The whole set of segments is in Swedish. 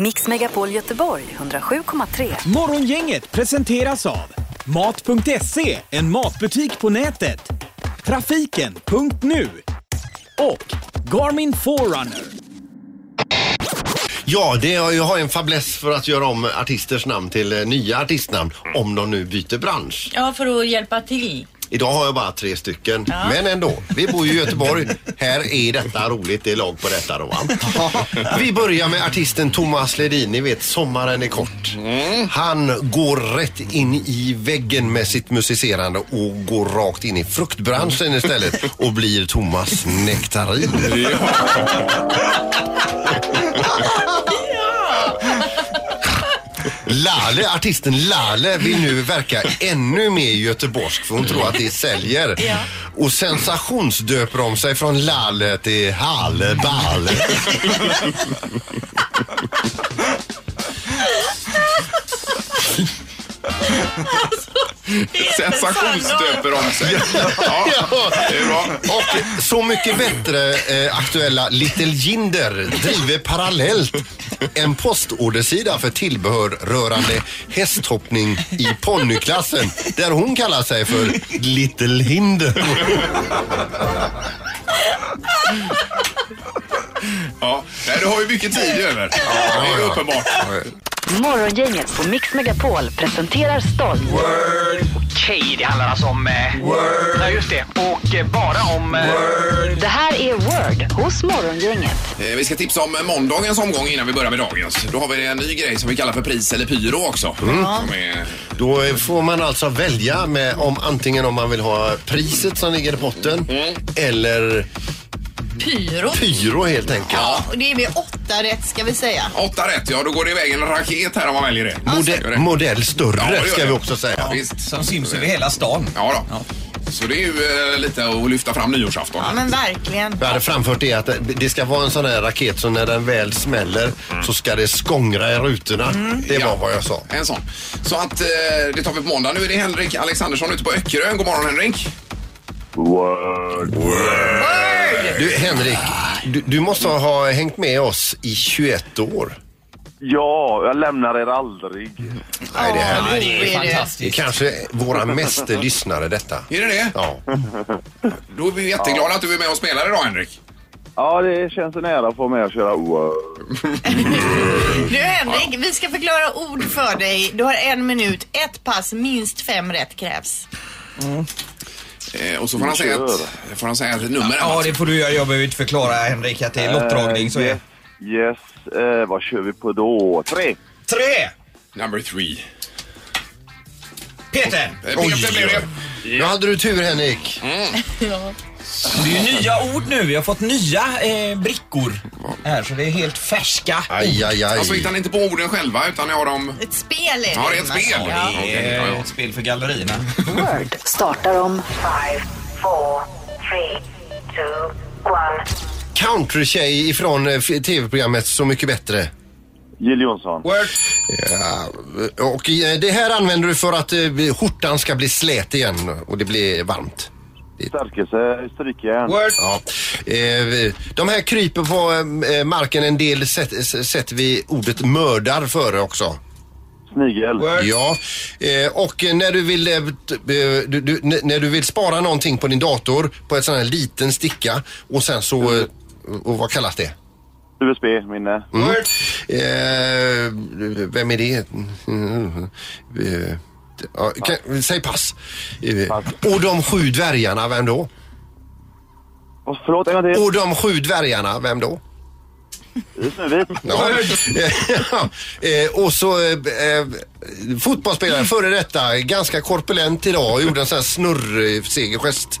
Mix Megapol Göteborg 107,3. Morgongänget presenteras av Mat.se, en matbutik på nätet. Trafiken.nu och Garmin Forerunner. Ja, det jag har en fäbless för att göra om artisters namn till eh, nya artistnamn om de nu byter bransch. Ja, för att hjälpa till. Idag har jag bara tre stycken, men ändå. Vi bor ju i Göteborg. Här är detta roligt, det är lag på detta då va? Vi börjar med artisten Thomas Ledin, ni vet Sommaren är kort. Han går rätt in i väggen med sitt musicerande och går rakt in i fruktbranschen istället och blir Thomas Nektarin. Lale, artisten Lale vill nu verka ännu mer göteborgsk för hon tror att det säljer. Och sensationsdöper de sig från Lale till Halle Balle. Sensationsdöper om sig. Ja, det är bra. Och Så mycket bättre eh, aktuella Little Jinder driver parallellt en postordersida för tillbehör rörande hästhoppning i ponnyklassen där hon kallar sig för Little Hinder. Ja. Nej, du har ju mycket tid över. Ja, det är uppenbart. Morgongänget på Mix Megapol presenterar stolt Okej, det handlar alltså om... Eh, Word. Ja, just det. Och eh, bara om... Eh, Det här är Word hos Morgongänget. Eh, Vi ska tipsa om måndagens omgång innan vi börjar med dagens. Då har vi en ny grej som vi kallar för pris eller pyro också. Som är, Då eh, får man alltså välja med om antingen om man vill ha priset som ligger i potten eller Pyro. pyro helt enkelt. Ja, och det är med åtta rätt ska vi säga. åtta rätt, ja då går det iväg en raket här om man väljer det. Mode modell större Ja, det gör ska det. vi också säga. Ja, visst. Som syns över hela stan. Ja, då. Så det är ju eh, lite att lyfta fram nyårsafton. Ja, men verkligen. Jag hade framfört det att det- det ska vara en sån här raket så när den väl smäller så ska det skångra i rutorna. Det var Ja. vad jag sa. En sån. Så att eh, det tar vi på måndag. Nu är det Henrik Alexandersson ute på Öckerö. God morgon Henrik. Du Henrik, du, du måste ha hängt med oss i 21 år. Ja, jag lämnar er aldrig. Nej, det är Ja, härligt. det är det. Det är fantastiskt. kanske våra meste lyssnare detta. Är det det? Ja. Då är vi jätteglada att du är med och spelar idag Henrik. Ja, det känns en ära att få med och köra Word. Du Henrik, vi ska förklara ord för dig. Du har en minut, ett pass, minst fem rätt krävs. Eh, och så får han, säga ett, får han säga ett nummer. Ja, det får du göra. Jag behöver inte förklara Henrik att det är lottdragning. Så Eh, är yes, yes. Eh, vad kör vi på då? Tre. Tre! Number three. Peter! Eh, Peter blev det. Nu hade du tur Henrik. Det är ju nya ord nu. Vi har fått nya eh, brickor här, så det är helt färska. Aj, aj, aj. Alltså hittar ni inte på orden själva utan ni har dem... Ett spel är det. Ja, det är ett spel. Ja. Okej, Det ja, är ja. ett spel för gallerierna. Word startar om Country-tjej ifrån eh, f- tv-programmet Så mycket bättre. Jill Johnson. Word. Ja, och eh, det här använder du för att eh, skjortan ska bli slät igen och det blir varmt. Stärkelse, strykjärn. Word. Ja. Eh, de här kryper på eh, marken en del sätt- sätter vi ordet mördar före också. Snigel. Word. Ja, eh, och när du vill eh, eh, du, du, när du vill spara någonting på din dator på en sån här liten sticka och sen så, eh, och vad kallas det? USB-minne. Mm. Eh, vem är det? Mm, eh, ja, kan, säg pass. Eh, och de sju dvärgarna, vem då? Oh, förlåt, en gång till. Och de sju dvärgarna, vem då? Snövit. Ja. Ja. Eh, och så eh, eh, fotbollsspelare före detta, ganska korpulent idag, gjorde en sån här snurrsegergest.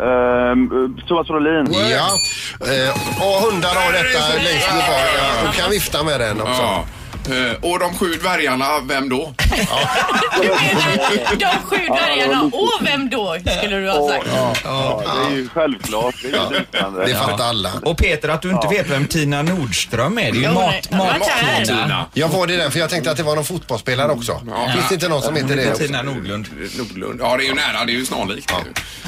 Ehm, Thomas Brolin. Ja. Eh, och hundar har detta längst bak. Ja, du kan vifta med den också. Ja. Eh, Och de sju dvärgarna, vem då? Du menar de sju dvärgarna och vem då? Skulle du ha sagt. Ja, ja, det är ju självklart. Det är ju liknande. Det fattar alla. Och Peter, att du inte vet vem Tina Nordström är. Det är ju mat, mat, Mat- Tina. Jag var det där för jag tänkte att det var någon fotbollsspelare också. Finns det inte någon som heter det? också? Tina Nordlund. Nordlund. Ja, det är ju nära. Det är ju snarlikt. Ja,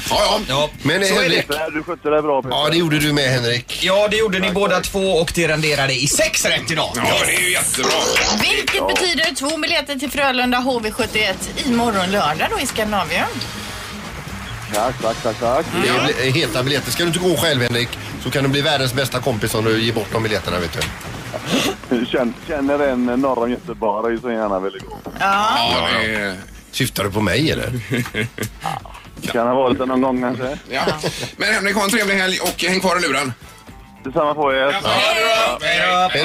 ja. Ja. Men Så är Henrik, det. Du skötte det bra Peter. ja det gjorde du med Henrik. Ja, det gjorde ni båda två och det renderade i sex rätt idag. Ja, det är ju jättebra. Vilket betyder två biljetter till Frölunda HV71 imorgon lördag då i Skandinavien. Tack, tack, tack, tack. Det är heta biljetter. Ska du inte gå själv Henrik så kan du bli världens bästa kompis om du ger bort de biljetterna vet du. Känner, känner en norr om Göteborg så gärna vill gå. Ja, det är... Syftar du på mig eller? Kan ha varit det någon gång kanske. Ja. Men Henrik, ha en trevlig helg och häng kvar i luren. Detsamma på er. Hej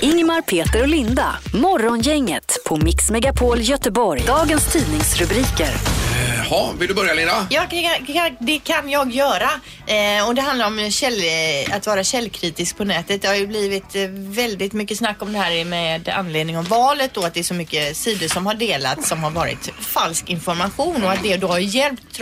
då. Ingmar, Peter och Linda. Morgongänget på Mix Megapol Göteborg. Dagens tidningsrubriker. Jaha, vill du börja Linda? Ja, det kan- jag göra. Eh, och det handlar om käll, eh, att vara källkritisk på nätet. Det har ju blivit eh, väldigt mycket snack om det här med anledning av valet och att det är så mycket sidor som har delats som har varit falsk information och att det då har hjälpt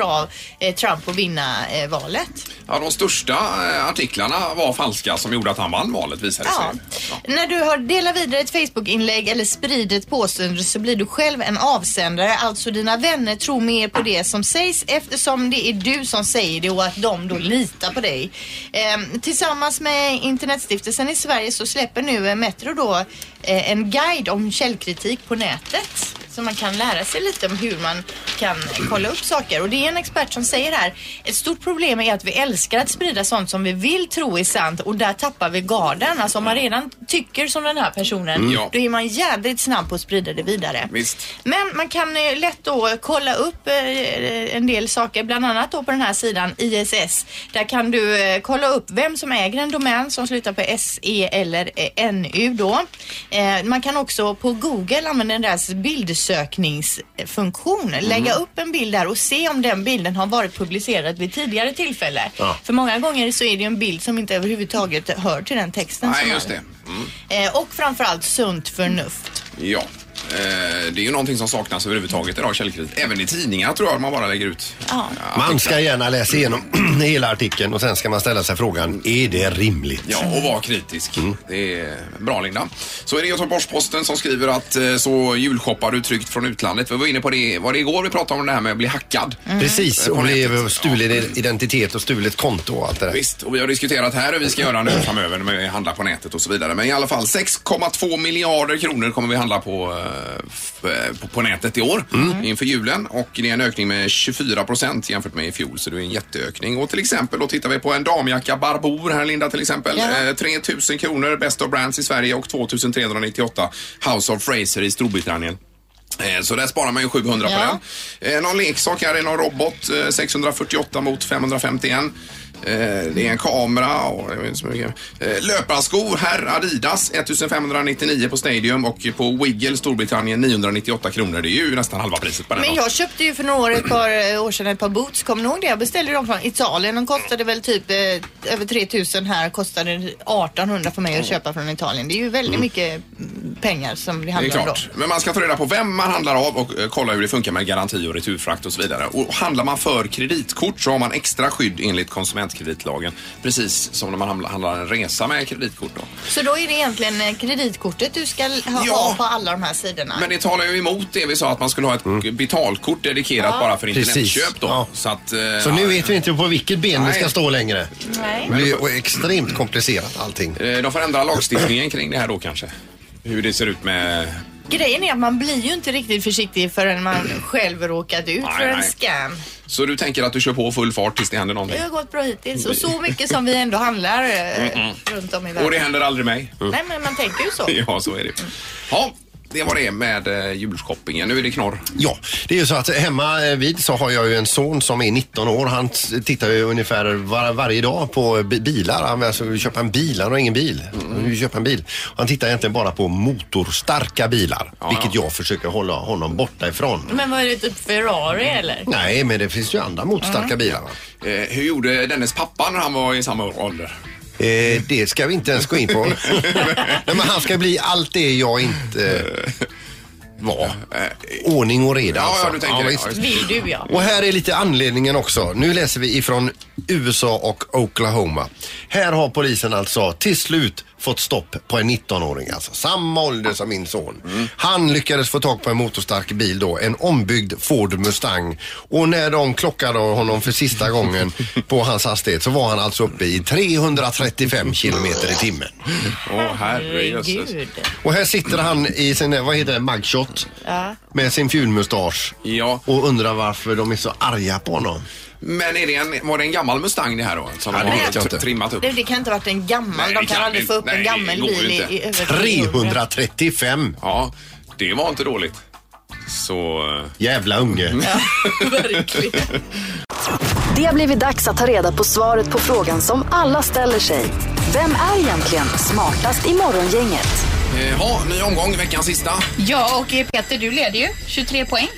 eh, Trump att vinna eh, valet. Ja, de största eh, artiklarna var falska som gjorde att han vann valet visade Ja. sig. När du har delat vidare ett Facebook-inlägg eller sprider ett påstående så blir du själv en avsändare. Alltså dina vänner tror mer på det som sägs eftersom det är du som säger det och att de då litar på dig. Ehm, tillsammans med Internetstiftelsen i Sverige så släpper nu Metro då eh, en guide om källkritik på nätet. Så man kan lära sig lite om hur man kan kolla upp saker. Och det är en expert som säger här, ett stort problem är att vi älskar att sprida sånt som vi vill tro är sant och där tappar vi garden. Alltså om man redan tycker som den här personen, Mm. Ja. då är man jädrigt snabb på att sprida det vidare. Visst. Men man kan eh, lätt då kolla upp eh, en del saker, bland annat då på den här sidan ISS. Där kan du eh, kolla upp vem som äger en domän som slutar på SE eller NU då. Man kan också på Google använda deras bildsökningsfunktion. Lägga upp en bild där och se om den bilden har varit publicerad vid tidigare tillfälle. Ja. För många gånger så är det ju en bild som inte överhuvudtaget hör till den texten. Nej, som just är. det. Mm. Eh, och framförallt sunt förnuft. Ja. Eh, Det är ju någonting som saknas överhuvudtaget idag, källkritik. Även i tidningar tror jag man bara lägger ut. Ja. Man ska gärna läsa igenom hela artikeln och sen ska man ställa sig frågan, är det rimligt? Ja, och vara kritisk. Det är bra Linda. Så är det Göteborgs-Posten som skriver att eh, så julshoppar du tryggt från utlandet. Vi var inne på det, var det igår vi pratade om det här med att bli hackad. Precis, På och nätet. blev stulen identitet och stulet konto och allt det där. Visst, och vi har diskuterat här hur vi ska göra nu framöver med att handla på nätet och så vidare. Men i alla fall 6,2 miljarder kronor kommer vi handla på, eh, eh, på, på nätet i år inför julen. Och det är en ökning med 24 procent jämfört med i fjol, så det är en jätteökning. Och till exempel då tittar vi på en damjacka Barbour här Linda till exempel. Ja. Eh, 3 000 kronor Best of Brands i Sverige och 2 398 House of Fraser i Storbritannien. Eh, Så där sparar man ju 700 Ja. på den. Eh, någon leksak här är någon robot, eh, 648 mot 551. Eh, det är en kamera och jag vet inte så mycket. Eh, löparskor här, Adidas 1599 på Stadium och på Wiggle Storbritannien 998 kronor. Det är ju nästan halva priset på den. Men jag köpte ju för några år, ett par eh, år sedan ett par boots. Kommer ni ihåg det? Jag beställde dem från Italien. De kostade väl typ eh, över 3000 här. Kostade 1800 för mig att köpa från Italien. Det är ju väldigt mycket mm, pengar som det Det är handlar om då. klart. Men man ska ta reda på vem man handlar av och eh, kolla hur det funkar med garanti och returfrakt och så vidare. Och handlar man för kreditkort så har man extra skydd enligt konsumentkreditlagen. Precis som när man handlar- handlar en resa med kreditkort då. Så då är det egentligen eh, kreditkortet du ska ha Ja. på alla de här sidorna. Men det talar ju emot det vi sa att man skulle ha ett betalkort dedikerat bara för internetköp då. Ja. Så, att, eh, Så nu vet vi inte på vilket ben vi Nej. ska stå längre. Nej. Det blir extremt komplicerat allting. eh, De får ändra lagstiftningen kring det här då kanske. Hur det ser ut med... Grejen är att man blir ju inte riktigt försiktig förrän man själv råkat ut Nej, för en nej. scam. Så du tänker att du kör på full fart tills det händer Det någonting? har gått bra hittills och så mycket som vi ändå handlar eh, runt om i världen. Och det händer aldrig mig? Nej men man tänker ju så. Ja, så är det. Ja, det var det med eh, julshoppingen. Nu är det knorr. Ja, det är ju så att hemma eh, vid så har jag ju en son som är 19 år. Han tittar ju ungefär var, varje dag på bi- bilar. Han vill alltså köpa en bil, han har ingen bil. Han vill köpa en bil. Han tittar egentligen bara på motorstarka bilar, Ja, vilket ja. jag försöker hålla honom borta ifrån. Men vad är det, typ Ferrari eller? Nej, men det finns ju andra motorstarka bilar. va? Eh, hur gjorde Dennis pappa när han var i samma ålder? Eh, det ska vi inte ens gå in på. Nej, men han ska bli allt det jag inte eh, var. Ordning och reda Ja, alltså. ja, du tänker det. Ja, just Vill du ja. Och här är lite anledningen också. Nu läser vi ifrån USA och Oklahoma. Här har polisen alltså till slut fått stopp på en 19-åring, alltså samma ålder som min son. Han lyckades få tag på en motorstark bil då, en ombyggd Ford Mustang. Och när de klockade honom för sista gången på hans hastighet så var han alltså uppe i 335 kilometer i timmen. Åh herrejösses. Gud. Och här sitter han i sin, vad heter det, mugshot Ja. med sin fulmustasch Ja, och undrar varför de är så arga på honom. Men är det en, var det en gammal Mustang det här då? Som Ja, de det har vet jag inte. trimmat upp? Det, det kan inte ha varit en gammal. Nej, De kan, kan aldrig få upp inte. en Nej, gammal det går bil i, i över 300. 335. Ja, det var inte dåligt. Så... eh, Jävla unge. Verkligen. Det har blivit dags att ta reda på svaret på frågan som alla ställer sig. Vem är egentligen smartast i morgongänget? Eh, Ja, ny omgång, veckans sista. Ja, och eh, Peter, du leder ju. 23 poäng.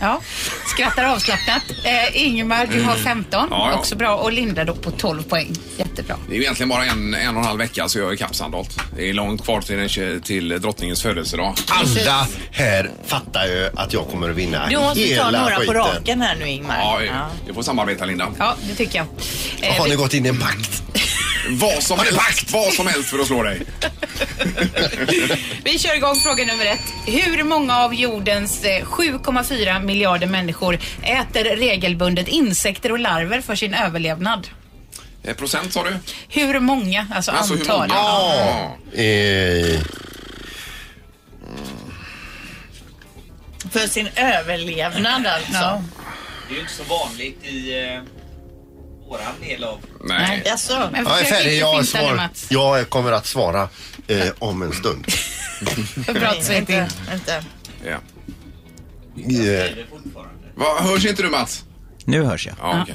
Ja. Skrattar avslappnat. Eh, Ingemar, du har 15. Ja, ja. Också bra. Och Linda då på 12 poäng. Jättebra. Det är ju egentligen bara en, en och en halv vecka så jag är ikapp Sandholt. Det är långt kvar till, den- till drottningens födelsedag. Alla här fattar ju att jag kommer att vinna Du måste hela ta några skiten. på raken här nu Ingmar. Ja, Ja. vi får samarbeta Linda. Ja, det tycker jag. Eh, Har ni vi- gått in i en pakt? Vad som, helst, vad som helst för att slå dig. Vi kör igång fråga nummer ett. Hur många av jordens eh, 7,4 miljarder människor äter regelbundet insekter och larver för sin överlevnad? Eh, procent sa du? Hur många? Alltså, Alltså antal. många? Ja. Eh, För sin överlevnad alltså. Ja. Det är ju inte så vanligt i eh, våran del av... Nej. Jaså? Men jag är försök färdig. inte Jag, finta nu, svar, Mats. jag kommer att svara eh, om en stund. För inte, inte. Ja. Eh, Va, hörs inte du Mats? Nu hörs jag. Ja, okej.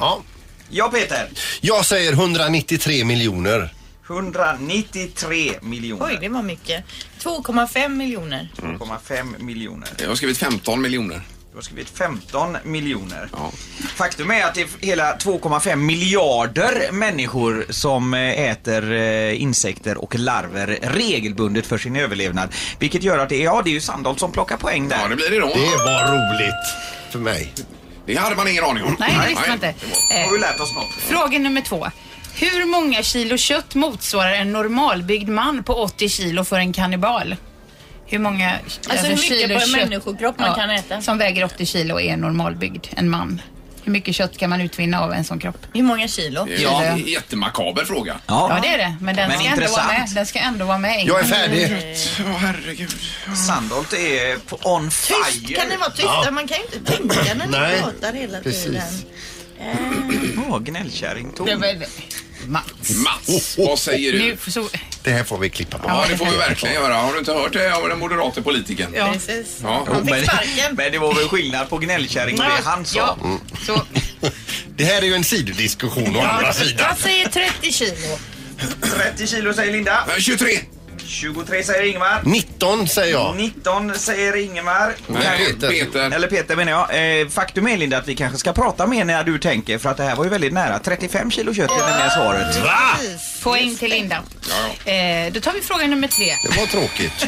ja. Ja, Peter. Jag säger 193 miljoner. 193 miljoner. Oj, det var mycket. 2,5 miljoner. 2,5 miljoner. Jag har skrivit 15 miljoner. Du har skrivit 15 miljoner. Ja. Faktum är att det är hela 2,5 miljarder människor som eh, äter eh, insekter och larver regelbundet för sin överlevnad. Vilket gör att det är, ja, det är ju Sandholt som plockar poäng där. Ja, det blir det då. Det var roligt för mig. Det hade man ingen aning om. Nej, det visste man inte. Har Eh, vi lärt oss något? Fråga nummer två. Hur många kilo kött motsvarar en normalbyggd man på 80 kilo för en kannibal? Hur många Alltså, hur mycket på en människokropp man kan äta? Som väger 80 kilo är normalbyggd, en man. Hur mycket kött kan man utvinna av en sån kropp? Hur många kilo? Det är Ja. en jättemakaber fråga. Ja, det är det. Men den, Men ska, ändå vara intressant. med. den ska ändå vara med. Jag är färdig. Ja, herregud. Sandholt är på on Tyst! fire. Kan ni vara tysta? Man kan ju inte tänka när ni pratar hela precis. tiden. Ja, gnällkärring Det Tom. Mats. Mats, vad säger du? Nu, så, Det här får vi klippa på. Ja, det får vi verkligen göra. Har du inte hört det av den moderate politikern? ja. Precis. Ja. Han fick men, sparken. men det var väl skillnad på gnällkärring och det han sa. ja. Så, Det här är ju en sidodiskussion å andra sidan. Jag säger 30 kilo. 30 kilo säger Linda. Eh, 23. 23 säger Ingemar. 19 säger jag. 19 säger Ingemar. Nej, Peter. Peter. Eller Peter menar jag. Eh, faktum är Linda att vi kanske ska prata mer när du tänker för att det här var ju väldigt nära. 35 kilo kött är nämligen svaret. poäng till Linda. Ja, Eh, då tar vi fråga nummer tre. Det var tråkigt.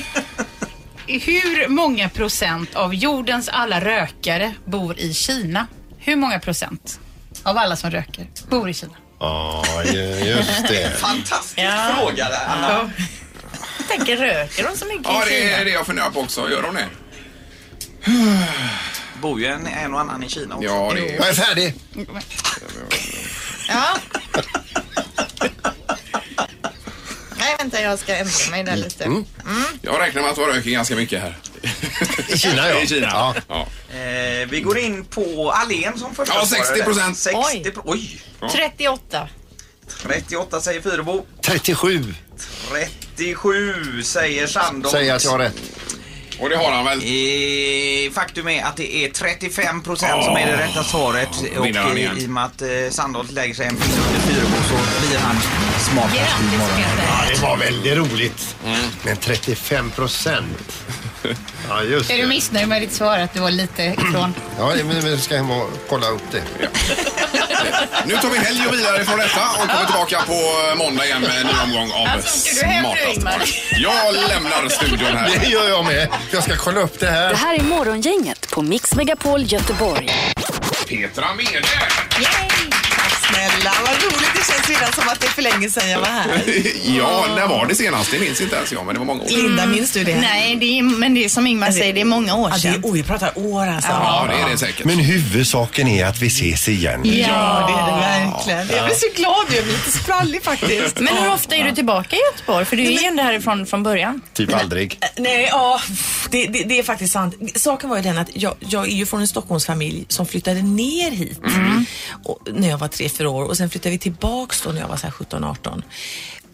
Hur många procent av jordens alla rökare bor i Kina? Hur många procent av alla som röker bor i Kina? Ja, ju- just det. Fantastisk Ja. fråga där Anna. Jag tänker, röker de så mycket Ja, i det är Kina? det jag funderar på också. Gör de det? Bor ju en, en och annan i Kina också. Ja, det är... Jag är färdig. Ja. Nej, vänta, jag ska ändra mig där lite. Jag räknar med att de röker ganska mycket här. I Kina ja. I Kina. Ja. Ja. Eh, vi går in på Allén som första Ja, svarare. 60%. 60 pro- Oj! 38. 38 säger Fyrebo. 37 37 säger Sandholt. säger att jag har rätt. Och det har han väl? Eh, faktum är att det är 35 procent som är det rätta svaret. Och vinner han igen. i och med att eh, Sandholt lägger sig en pinne under Fyrebo så blir han smartast i Grattis morgon. Peter. Ja, det var väldigt roligt. Men 35 procent. Ja, just Är du det. missnöjd med ditt svar att du var lite ifrån? Ja, men vi ska hem och kolla upp det. Nu tar vi helg och vidare från detta och kommer tillbaka på måndag igen med en ny omgång av Alltså, Smartast. Jag lämnar studion här. Det gör jag med. Jag ska kolla upp det Det här. här är Morgongänget på Mix Megapol Göteborg. Petra Mede. Snälla, vad roligt. Det känns redan som att det är för länge sedan jag var här. Ja, när var det senast? Det minns inte ens jag, men det var många år sedan. Linda, minns du det? Nej, det är, men det är som Ingmar säger, det är många år Ja, det är, sedan. oj, vi pratar år alltså. Ja, det är det säkert. Men huvudsaken är att vi ses igen. Ja, det är det verkligen. Jag blir så glad. Jag blir lite sprallig faktiskt. Men hur ofta är du tillbaka i Göteborg? För du är ju ändå härifrån från början. Typ aldrig. Nej, ja, det, det, det är faktiskt sant. Saken var ju den att jag, jag är ju från en Stockholmsfamilj som flyttade ner hit och, när jag var tre fyra år och sen flyttade vi tillbaks då när jag var 17-18.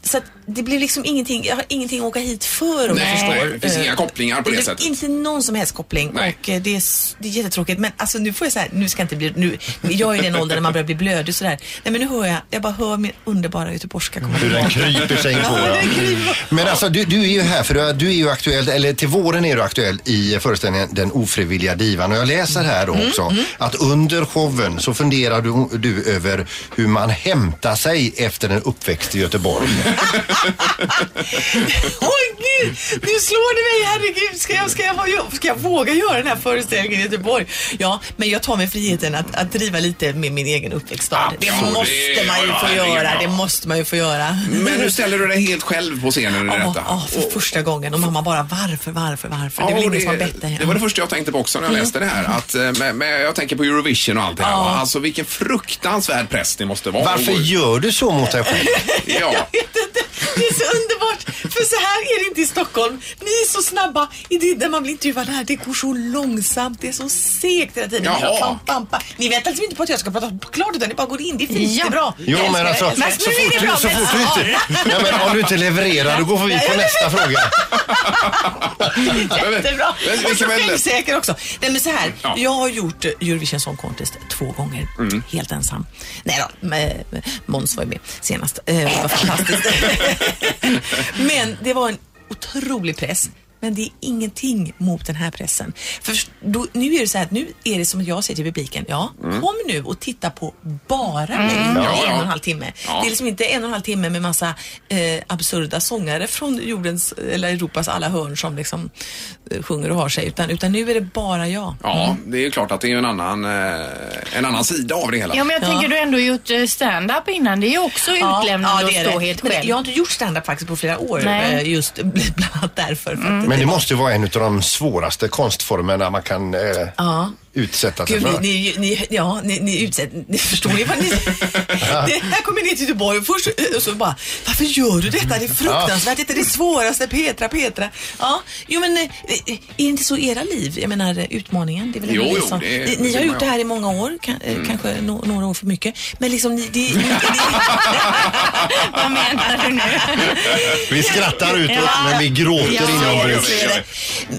Så att det blev liksom ingenting, jag har ingenting att åka hit för om Nej, jag förstår. det finns Eh, inga kopplingar på det blev sättet. Inte någon som helst koppling Nej. och eh, det är, det är jättetråkigt. Men alltså nu får jag så här, nu ska jag inte bli, nu, jag är i den åldern när man börjar bli blödig sådär. Nej men nu hör jag, jag bara hör min underbara göteborgska komma Hur den kryper sig in på. Ja. Men alltså du, du är ju här för du, du är ju aktuell, eller till våren är du aktuell i föreställningen Den ofrivilliga divan. Och jag läser här då också att under showen så funderar du, du över hur man hämtar sig efter en uppväxt i Göteborg. Oj gud, nu slår det mig. Herregud, ska jag, ska, jag, ska jag våga göra den här föreställningen i Göteborg? Ja, men jag tar mig friheten att, att driva lite med min egen uppväxtstad. Det måste man ju få göra. Det måste man ju få göra. Men nu ställer du dig helt själv på scenen i Ja, detta. ja, för första gången. Och mamma bara, varför, varför, varför? det är väl ingen som har bett dig? det var det första jag tänkte på också när jag läste det här. Att, eh, med, med, jag tänker på Eurovision och allt det här. Alltså vilken fruktansvärd press det måste vara. Varför gör du så mot dig själv? Ja. Det är så underbart. För så här är det inte i Stockholm. Ni är så snabba. I det, när man blir intervjuad här, det går så långsamt. Det är så segt hela tiden. Jaha. Pam, pam, pam. Ni väntar liksom inte på att jag ska prata klart utan ni bara går in. Det är fint, Ja. det är bra. Jo men alltså, så fort, du, så fort du inte... Ja, men om du inte levererar då går vi på nästa fråga. Jättebra. Och så självsäker också. Nej men så här, Ja. jag har gjort eh, Eurovision Song Contest två gånger. Helt ensam. Nej då, Måns var ju med senast. Eh, Det var fantastiskt. men det var en otrolig press. Men det är ingenting mot den här pressen. För då, nu är det så här att nu är det som att jag säger till publiken, ja, kom nu och titta på bara mig i en Ja, ja. och en halv timme. Ja. Det är liksom inte en och en halv timme med massa eh, absurda sångare från jordens, eller Europas alla hörn som liksom eh, sjunger och har sig. Utan, utan nu är det bara jag. Ja, det är ju klart att det är en annan, eh, en annan sida av det hela. Ja, men jag Ja. tänker du har ändå gjort eh, stand-up innan. Det är ju också utlämnande det är att stå det. helt Men själv. Jag har inte gjort stand-up faktiskt på flera år. Nej. eh, Just bland annat därför. Men det måste ju vara en av de svåraste konstformerna man kan eh, Ja utsätta sig för. ni, ni, ja, ni, ni utsätter, ni förstår ni vad ni... det, här kommer ni till Göteborg och först och så bara, varför gör du detta? Det är fruktansvärt, detta är det svåraste, Petra, Petra. Ja, jo men eh, är det inte så era liv? Jag menar utmaningen, det är väl Jo, ni jo, som... det är- ni, det ni har gjort det ju. här i många år, kan, eh, kanske no, några år för mycket. Men liksom, ni, det, ni, Vad menar du nu? Vi skrattar utåt Ja. men vi gråter Ja, inombords. det.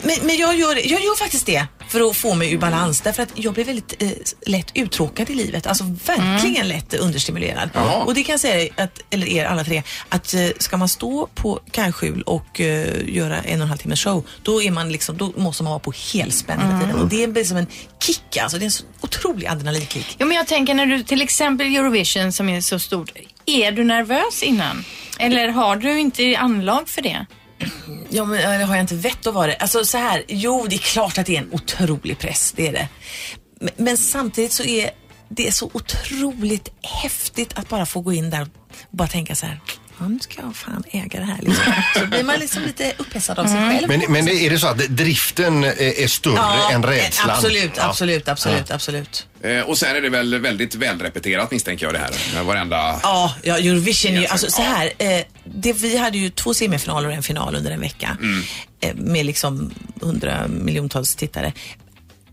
Men, men jag, gör, jag gör faktiskt det för att få mig ur balans. Därför att jag blir väldigt eh, lätt uttråkad i livet. Alltså verkligen lätt understimulerad. Jaha. Och det kan jag säga, att, eller er alla tre, att eh, ska man stå på kajskjul och eh, göra en och en halv timmes show, då, är man liksom, då måste man vara på helspänn hela tiden. Och det blir som en kick alltså. Det är en så otrolig adrenalinkick. Jo, men jag tänker när du till exempel Eurovision som är så stort. Är du nervös innan? Eller har du inte anlag för det? Ja, men eller har jag inte vett att vara det? Alltså så här, jo det är klart att det är en otrolig press, det är det. Men, men samtidigt så är det så otroligt häftigt att bara få gå in där och bara tänka så här, ja, nu ska jag fan äga det här liksom. Så blir man liksom lite upphetsad av sig själv. Men, men är det så att driften är större än rädslan? Absolut, Ja. absolut, absolut, absolut. Eh, och sen är det väl väldigt välrepeterat misstänker jag det här. Med varenda... Ja, ja Eurovision är ju, alltså så ja. här, eh, det, vi hade ju två semifinaler och en final under en vecka. Eh, med liksom hundra miljontals tittare.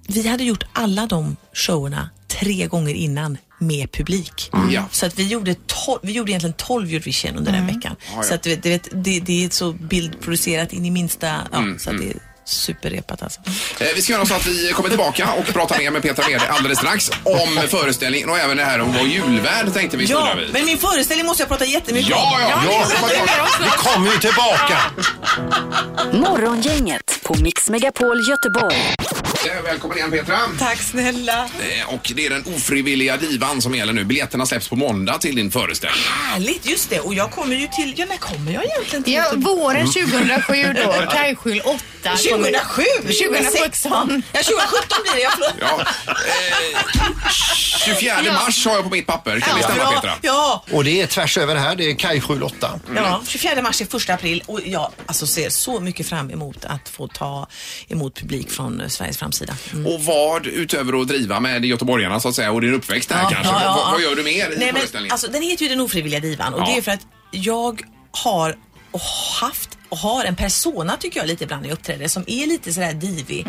Vi hade gjort alla de showerna tre gånger innan med publik. Ja. Så att vi gjorde, tol- vi gjorde egentligen 12 Eurovision under den veckan. Ja, ja. Så att du vet, det, det är så bildproducerat in i minsta, ja, så att det är superrepat alltså. Eh, vi ska göra så att vi kommer tillbaka och pratar mer med Petra Mede alldeles strax om föreställningen och även det här om vår julvärd tänkte vi Ja, vid. men min föreställning måste jag prata jättemycket Ja, om. ja, Ja, vi kommer ju tillbaka. Morgongänget på Mix Megapol Göteborg. Eh, Välkommen igen Petra. Tack snälla. Eh, Och det är den ofrivilliga divan som gäller nu. Biljetterna släpps på måndag till din föreställning. Härligt, just det. Och jag kommer ju till, ja när kommer jag egentligen till Ja, våren 2007 då. Kajskjul 8. 2007? 2017. Ja, 2017 blir det. Jag förlåt. Ja, eh, 24 mars har jag på mitt papper. Kan det stämma Petra? Ja, Och det är tvärs över här, det är Kaj 78. ja, 24 mars är första april och jag alltså, ser så mycket fram emot att få ta emot publik från Sveriges framsida. Mm. Och vad utöver att driva med göteborgarna så att säga och din uppväxt här Ja, kanske. ja, ja, vad, vad gör du mer i Nej, men, alltså, den heter ju Den ofrivilliga divan och Ja. det är för att jag har och haft och har en persona tycker jag lite ibland när jag uppträder som är lite sådär divig.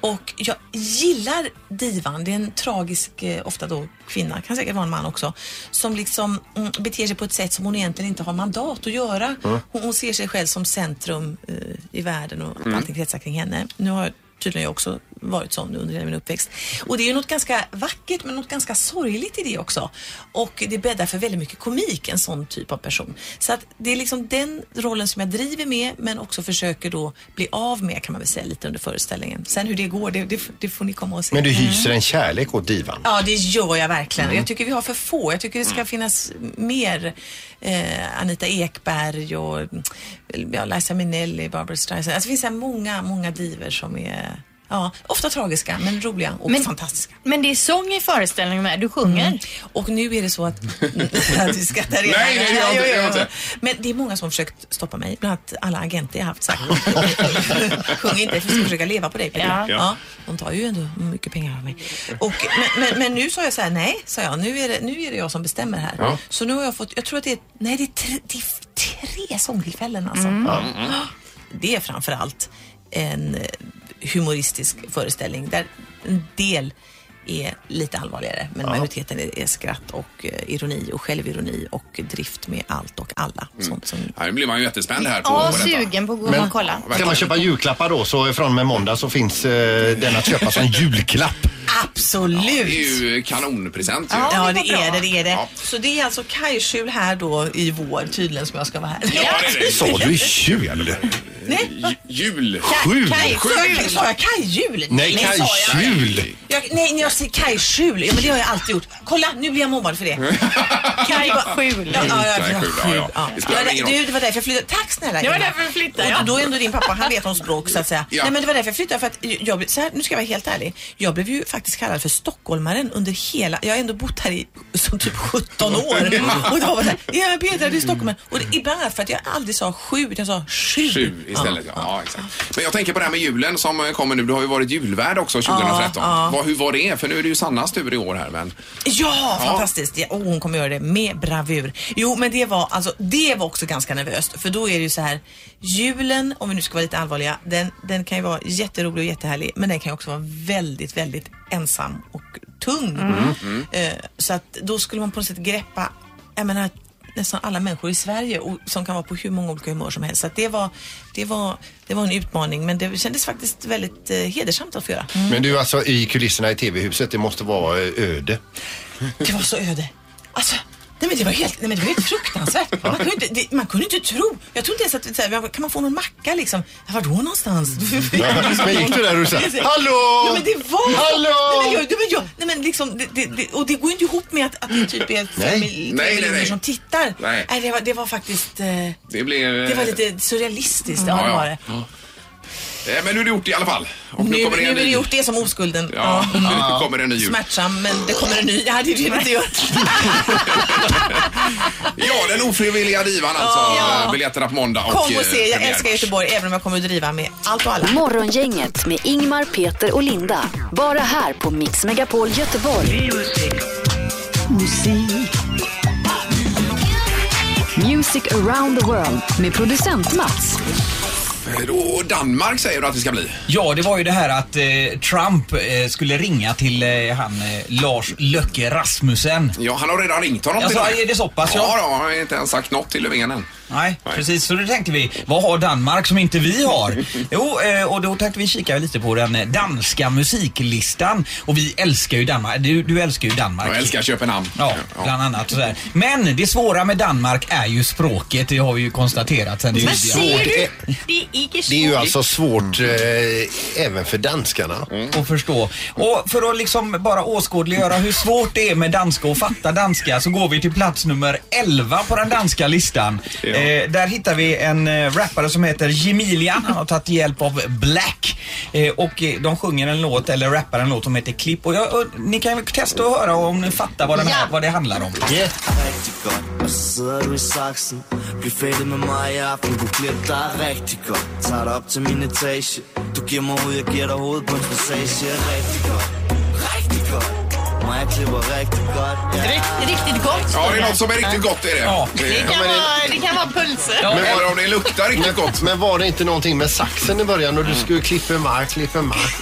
Och jag gillar divan. Det är en tragisk, eh, ofta då kvinna, kan säkert vara en man också, som liksom mm, beter sig på ett sätt som hon egentligen inte har mandat att göra. Hon, hon ser sig själv som centrum eh, i världen och att allting kretsar kring henne. Nu har jag tydligen jag också varit sån under hela min uppväxt. Och det är ju något ganska vackert men något ganska sorgligt i det också. Och det bäddar för väldigt mycket komik, en sån typ av person. Så att det är liksom den rollen som jag driver med men också försöker då bli av med kan man väl säga lite under föreställningen. Sen hur det går, det, det, det får ni komma och se. Men du hyser en kärlek åt divan. Ja, det gör jag verkligen. Jag tycker vi har för få. Jag tycker det ska finnas mer eh, Anita Ekberg och ja, Liza Minnelli, Barbara Streisand. Alltså, det finns så många, många diver som är ja, ofta tragiska men roliga och Men- fantastiska. Men det är sång i föreställningen med. Du sjunger. Och nu är det så att... vi skrattar redan. Nej, gör jag inte, jag inte. Men det är många som har försökt stoppa mig. Bland annat alla agenter jag haft sagt. Sjung inte, för vi ska försöka leva på dig Peter. Ja. Ja. De tar ju ändå mycket pengar av mig. Och, men, men, men nu sa jag så här, nej, sa jag. Nu är det, nu är det jag som bestämmer här. Ja. Så nu har jag fått, jag tror att det är, nej det är tre, det är tre sångtillfällen alltså. Det är framförallt en eh, humoristisk föreställning där en del är lite allvarligare men majoriteten är, är skratt och eh, ironi och självironi och drift med allt och alla. Sånt som, Ja, nu blir man ju jättespänd här på, Ja, på sugen på att gå Men- och kolla. Ska man köpa julklappar då så från och med måndag så finns eh, den att köpa som julklapp. Absolut! Det är ju kanonpresent ju. Ja, det är det, det är det. Ja. Så det är alltså kajskjul här då i vår tydligen som jag ska vara här. Ja, det är det. Sa du jul? Nej, Jul. Sju? Kaj, sa jag- sa jag kajjul? Nej, sa jag. kajjul! Jag, nej, när jag säger kajskjul, ja, men det har jag alltid gjort. Kolla, nu blir jag mobbad för det. Kajskjul. Ja, ja, ja, Kajskjul, ja, ja. Det spelar Ja, ingen roll. du, det var därför jag flyttade. Tack snälla Det var därför du flyttade, Och ja. då är ändå din pappa, han vet om språk så att säga. Ja. Nej men det var därför jag flyttade för att jag, blev- så här, nu ska jag vara helt ärlig. Jag blev ju faktiskt kallad för stockholmaren under hela, jag har ändå bott här i som typ 17 år. Och det var bara så här, ja Petra du är stockholmare. Och det, ibland för att jag aldrig sa sju utan jag sa sju. Sju istället, ja. ja. exakt. Men jag tänker på det här med julen som kommer nu. Du har ju varit julvärd också 2013. Ja. Vad, hur var det? För nu är det ju Sannas tur i år här. Men... Ja, fantastiskt. Ja, och hon kommer göra det med bravur. Jo, men det var, alltså, det var också ganska nervöst. För då är det ju så här, julen, om vi nu ska vara lite allvarliga, den, den kan ju vara jätterolig och jättehärlig. Men den kan ju också vara väldigt, väldigt ensam och tung. Eh, så att då skulle man på något sätt greppa, jag menar, nästan alla människor i Sverige och, som kan vara på hur många olika humör som helst. Så det var, det var, det var en utmaning men det kändes faktiskt väldigt eh, hedersamt att få göra. Men du alltså i kulisserna i TV-huset, det måste vara eh, öde. Det var så öde. Alltså, nej men det var helt, nej men det var helt fruktansvärt. Man kunde inte, det, man kunde inte tro. Jag trodde inte ens att, så här, kan man få någon macka liksom? Var då någonstans? Men gick du där och sa, hallå? Ja men det var Hallå? Nej men, jag, nej, men, jag, nej, men liksom, det, det, det, och det går ju inte ihop med att, att det typ är fem Nej. tre Nej, nej, miljoner nej. som tittar. Nej. det, var, det var faktiskt, eh, Det, blir, det var lite surrealistiskt. Ja, Ja, det ja. var det. Eh, Men nu är det gjort i alla fall. Och Nu, nu kommer det en är det ny- gjort det som oskulden. Ja, Ja. nu kommer det en ny jul. Smärtsam, men det kommer en ny. Ja, det är det det gör. Ja, den ofrivilliga divan alltså. Ja. Eh, Biljetterna på måndag Kom och eh, se, jag premiär älskar. Göteborg även om jag kommer att driva med allt och alla. Morgongänget med Ingmar, Peter och Linda. Bara här på Mix Megapol Göteborg. Music around the world med producent Mats. Då Danmark säger du att det ska bli. Ja, det var ju det här att eh, Trump eh, skulle ringa till eh, han eh, Lars Löcke Rasmussen. Ja, han har redan ringt honom Alltså, till och är det så pass, ja? Ja, då, han har inte ens sagt något till Löfven än. Nej, precis. Så då tänkte vi, vad har Danmark som inte vi har? Jo, eh, och då tänkte vi kika lite på den eh, danska musiklistan. Och vi älskar ju Danmark. Du, du älskar ju Danmark. Jag älskar Köpenhamn. Ja, bland annat. Sådär. Men det svåra med Danmark är ju språket. Det har vi ju konstaterat sen Men tidigare. ser du? Det är icke Det är ju svårt. alltså svårt eh, även för danskarna. att förstå. Och för att liksom bara åskådliggöra hur svårt det är med danska och fatta danska så går vi till plats nummer 11 på den danska listan. Ja. Eh, där hittar vi en eh, rappare som heter Jemilian. Han har tagit hjälp av Black. Eh, och eh, de sjunger en låt, eller rappar en låt som heter Klipp. Och, jag, och ni kan ju testa att höra om ni fattar vad, den här, Ja. vad det handlar om. Yeah. rigtig godt Og så sidder du i saksen Bliv fældet med mig i aften Du klipper dig rigtig godt Tager dig op til min etage Du giver mig ud, jeg giver dig hovedet på en massage Rigtig godt, rigtig godt Mig jeg klipper rigtig godt ja. Rikt- Riktigt gott. Ja, det är något som är riktigt gott. Är det. Ja. Det, kan, men det- vara, det kan vara pulser. Ja. men bara om det luktar riktigt gott. Men var det inte någonting med saxen i början och du skulle klippa mark, klippa mark?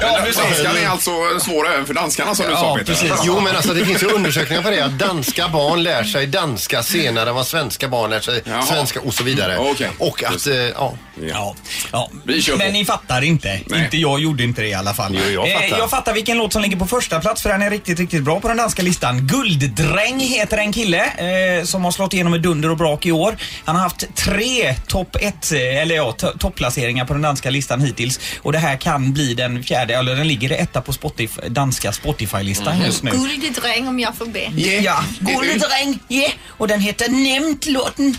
Ja, danskan är alltså svår även för danskarna som du sa Ja, Peter. precis. Jo, men alltså det finns ju undersökningar på det att danska barn lär sig danska senare än vad svenska barn lär sig Jaha. svenska och så vidare. Okej. Och att, eh, ja. Ja, ja. Vi kör på. men ni fattar inte. Nej. Inte jag gjorde inte det i alla fall. Jo, jag fattar. jag fattar vilken låt som ligger på första plats för den är riktigt, riktigt bra på den danska listan. Gulddräng heter en kille eh, som har slått igenom med dunder och brak i år. Han har haft tre topp ett, eh, eller ja, to- topplaceringar på den danska listan hittills. Och det här kan bli den fjärde, eller den ligger etta på Spotify, danska Spotify-listan just nu. Guldig dräng om jag får be. Yeah. Ja, Gulddräng, yeah. Och den heter Nämnt låten.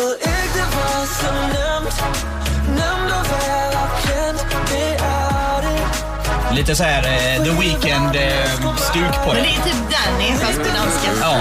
Var så Det det Lite så här eh, The Weeknd-stuk på Men det. det är typ Danny fast på danska. Ja.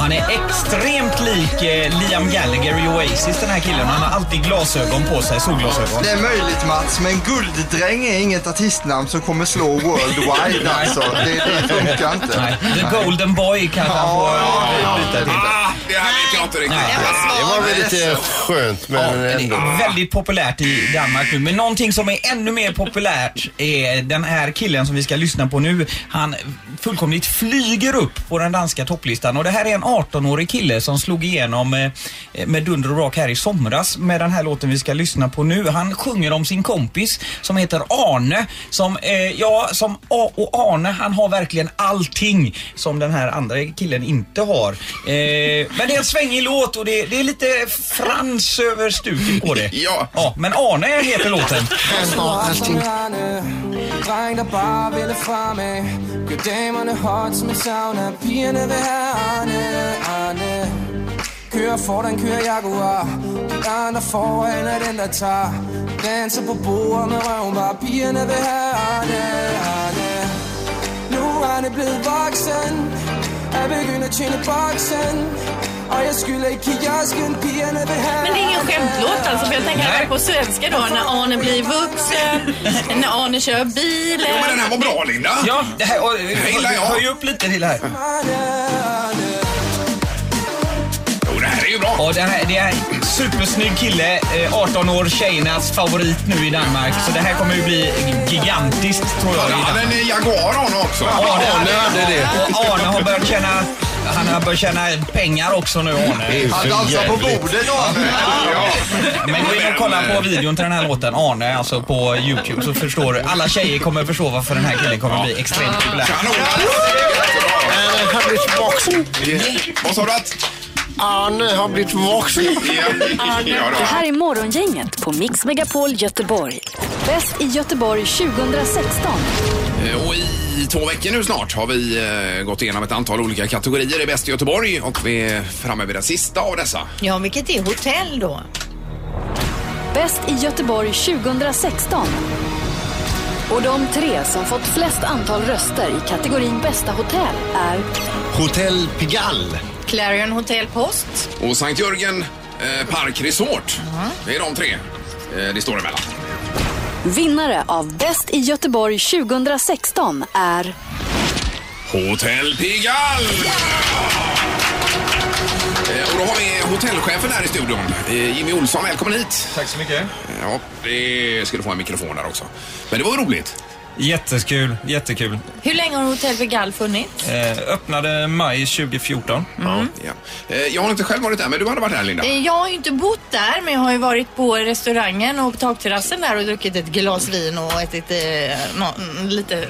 Han är extremt lik eh, Liam Gallagher i Oasis den här killen. Han har alltid glasögon på sig, solglasögon. Det är möjligt Mats, men Gulddräng är inget artistnamn som kommer slå worldwide alltså. Det, det funkar inte. Nej, The Golden Boy kanske han får eh, byta till. Ah, det här vet jag inte riktigt. Nej. Det var väl lite skönt men Det ändå. är väldigt populärt i Danmark nu. Men någonting som är ännu mer populärt är den här killen som vi ska lyssna på nu. Han fullkomligt flyger upp på den danska topplistan. Och det här är en 18-årig kille som slog igenom eh, med dunder och brak här i somras med den här låten vi ska lyssna på nu. Han sjunger om sin kompis som heter Arne. Som, eh, ja, som A och Arne, han har verkligen allting som den här andra killen inte har. Eh, men det är en svängig låt och det, det är lite frans över stuket på det. Ja. ja. Men Arne heter låten. Han har allting. Dreng, der bare ville fremad. Gør damerne hot som en sauna Pigerne vil have Arne, Arne. Kører foran, kører Jaguar. De andre foran er den, der tager. Danser på bordet med røven bare Pigerne vil have Arne, Arne. Nu er han blevet voksen. Er begyndt at tjene boksen. Men det är ingen Arne, skämtlåt alltså, för jag tänker på svenska då, när Arne blir vuxen, när Arne kör bilen. Jo, men den här var bra Linda. Ja, det här, och, gillar jag. höj upp lite till här. Arne, Arne Jo, det här är ju bra. Och det, här, det är en supersnygg kille, eh, 18 år, tjejernas favorit nu i Danmark. Så det här kommer ju bli gigantiskt tror jag. i Han hade Danmark. en Jaguar han också. Arne Arne hade det. Och Arne har börjat tjäna, han har börjat tjäna pengar också nu Arne. Han dansar på bordet Arne. Men gå in och kolla på videon till den här låten, Arne, alltså på Youtube, så förstår du. Alla tjejer kommer förstå varför den här killen kommer bli extremt populär. Han har blivit vuxen. Vad sa du att? Arne har blivit vuxen. Det här är Morgongänget på Mix Megapol Göteborg. Bäst i Göteborg 2016. Eh, Och i två veckor nu snart har vi eh, gått igenom ett antal olika kategorier i Bäst i Göteborg och vi är framme vid den sista av dessa. Ja, vilket är hotell då? Bäst i Göteborg 2016. Och de tre som fått flest antal röster i kategorin bästa hotell är Hotell Pigalle. Clarion Hotel Post. Och Sankt Jörgen eh, Park Resort. Det är de tre eh, det står emellan. Vinnare av Bäst i Göteborg 2016 är Hotell Pigalle! Eh, Och då har vi hotellchefen här i studion. Eh, Jimmy Olsson, välkommen hit. Tack så mycket. Ja, det skulle få en mikrofon där också. Men det var roligt. Jättekul, jättekul. Hur länge har Hotell Vegal funnits? Eh, öppnade maj 2014. Ja. Eh, Jag har inte själv varit där, men du hade varit där Linda. Eh, Jag har ju inte bott där men jag har ju varit på restaurangen och på takterrassen där och druckit ett glas vin och ätit eh, nå, lite,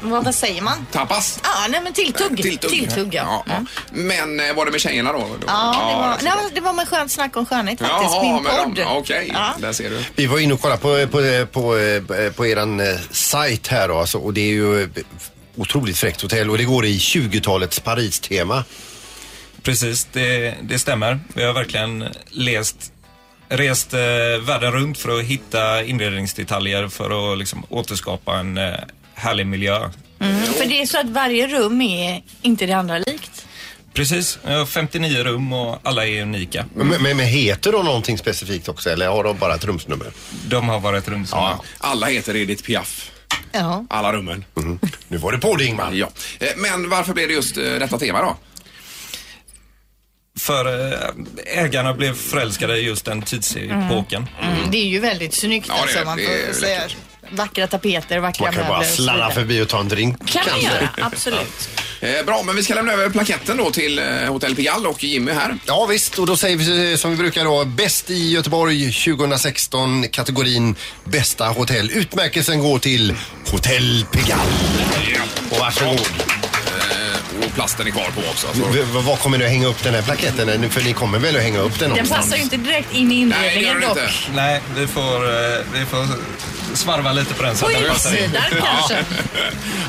vad, vad säger man? Tapas? Ja, nej men tilltugg. Tilltugg. ja. Ja, ja. Men eh, var det med tjejerna då? Ja, det var, nej, men det var med skönt snack om skönhet faktiskt, Jaha, min podd. Okej, Ja. där ser du. Vi var inne och kollade på, på, på, på, på eran eh, sajt här då, alltså, och det är ju eh, otroligt fräckt hotell och det går i 20-talets Paris-tema. Precis, det, det stämmer. Vi har verkligen läst, rest eh, världen runt för att hitta inredningsdetaljer för att liksom, återskapa en eh, härlig miljö. Mm, för det är så att varje rum är inte det andra likt. Precis, jag har 59 rum och alla är unika. Men, men, men heter de någonting specifikt också eller har de bara ett rumsnummer? De har bara ett rumsnummer. Ja. Alla heter Edith Piaf. Ja. Alla rummen. Nu var det på det Ingmar. Ja. Eh, Men varför blev det just eh, detta tema då? För eh, ägarna blev förälskade i just den tidsepoken. Mm, det är ju väldigt snyggt Ja, alltså, det. man får säga. Vackra tapeter, vackra Man kan bara möbler slanna vidare. förbi och ta en drink. Kan man kanske. göra, absolut. Eh, Bra, men vi ska lämna över plaketten då till eh, Hotell Pigalle och Jimmy här. Ja visst, och då säger vi eh, som vi brukar då, bäst i Göteborg 2016, kategorin bästa hotell. Utmärkelsen går till Hotell Pigalle. Och varsågod. Och plasten är kvar på också. Så. V- v- Var kommer att hänga upp den här plaketten? För ni kommer väl att hänga upp den Den någonstans? passar ju inte direkt in i inredningen dock. Nej, vi får, eh, vi får svarva lite på den. På den in. insidan kanske.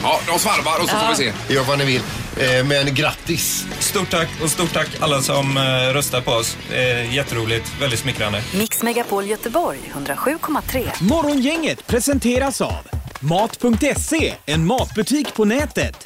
Ja, de svarvar och så får vi se. Gör vad ni vill. Eh, Men grattis! Stort tack och stort tack alla som eh, röstar på oss. Eh, jätteroligt, väldigt smickrande. Mix Megapol Göteborg 107,3. Morgongänget presenteras av Mat.se, en matbutik på nätet.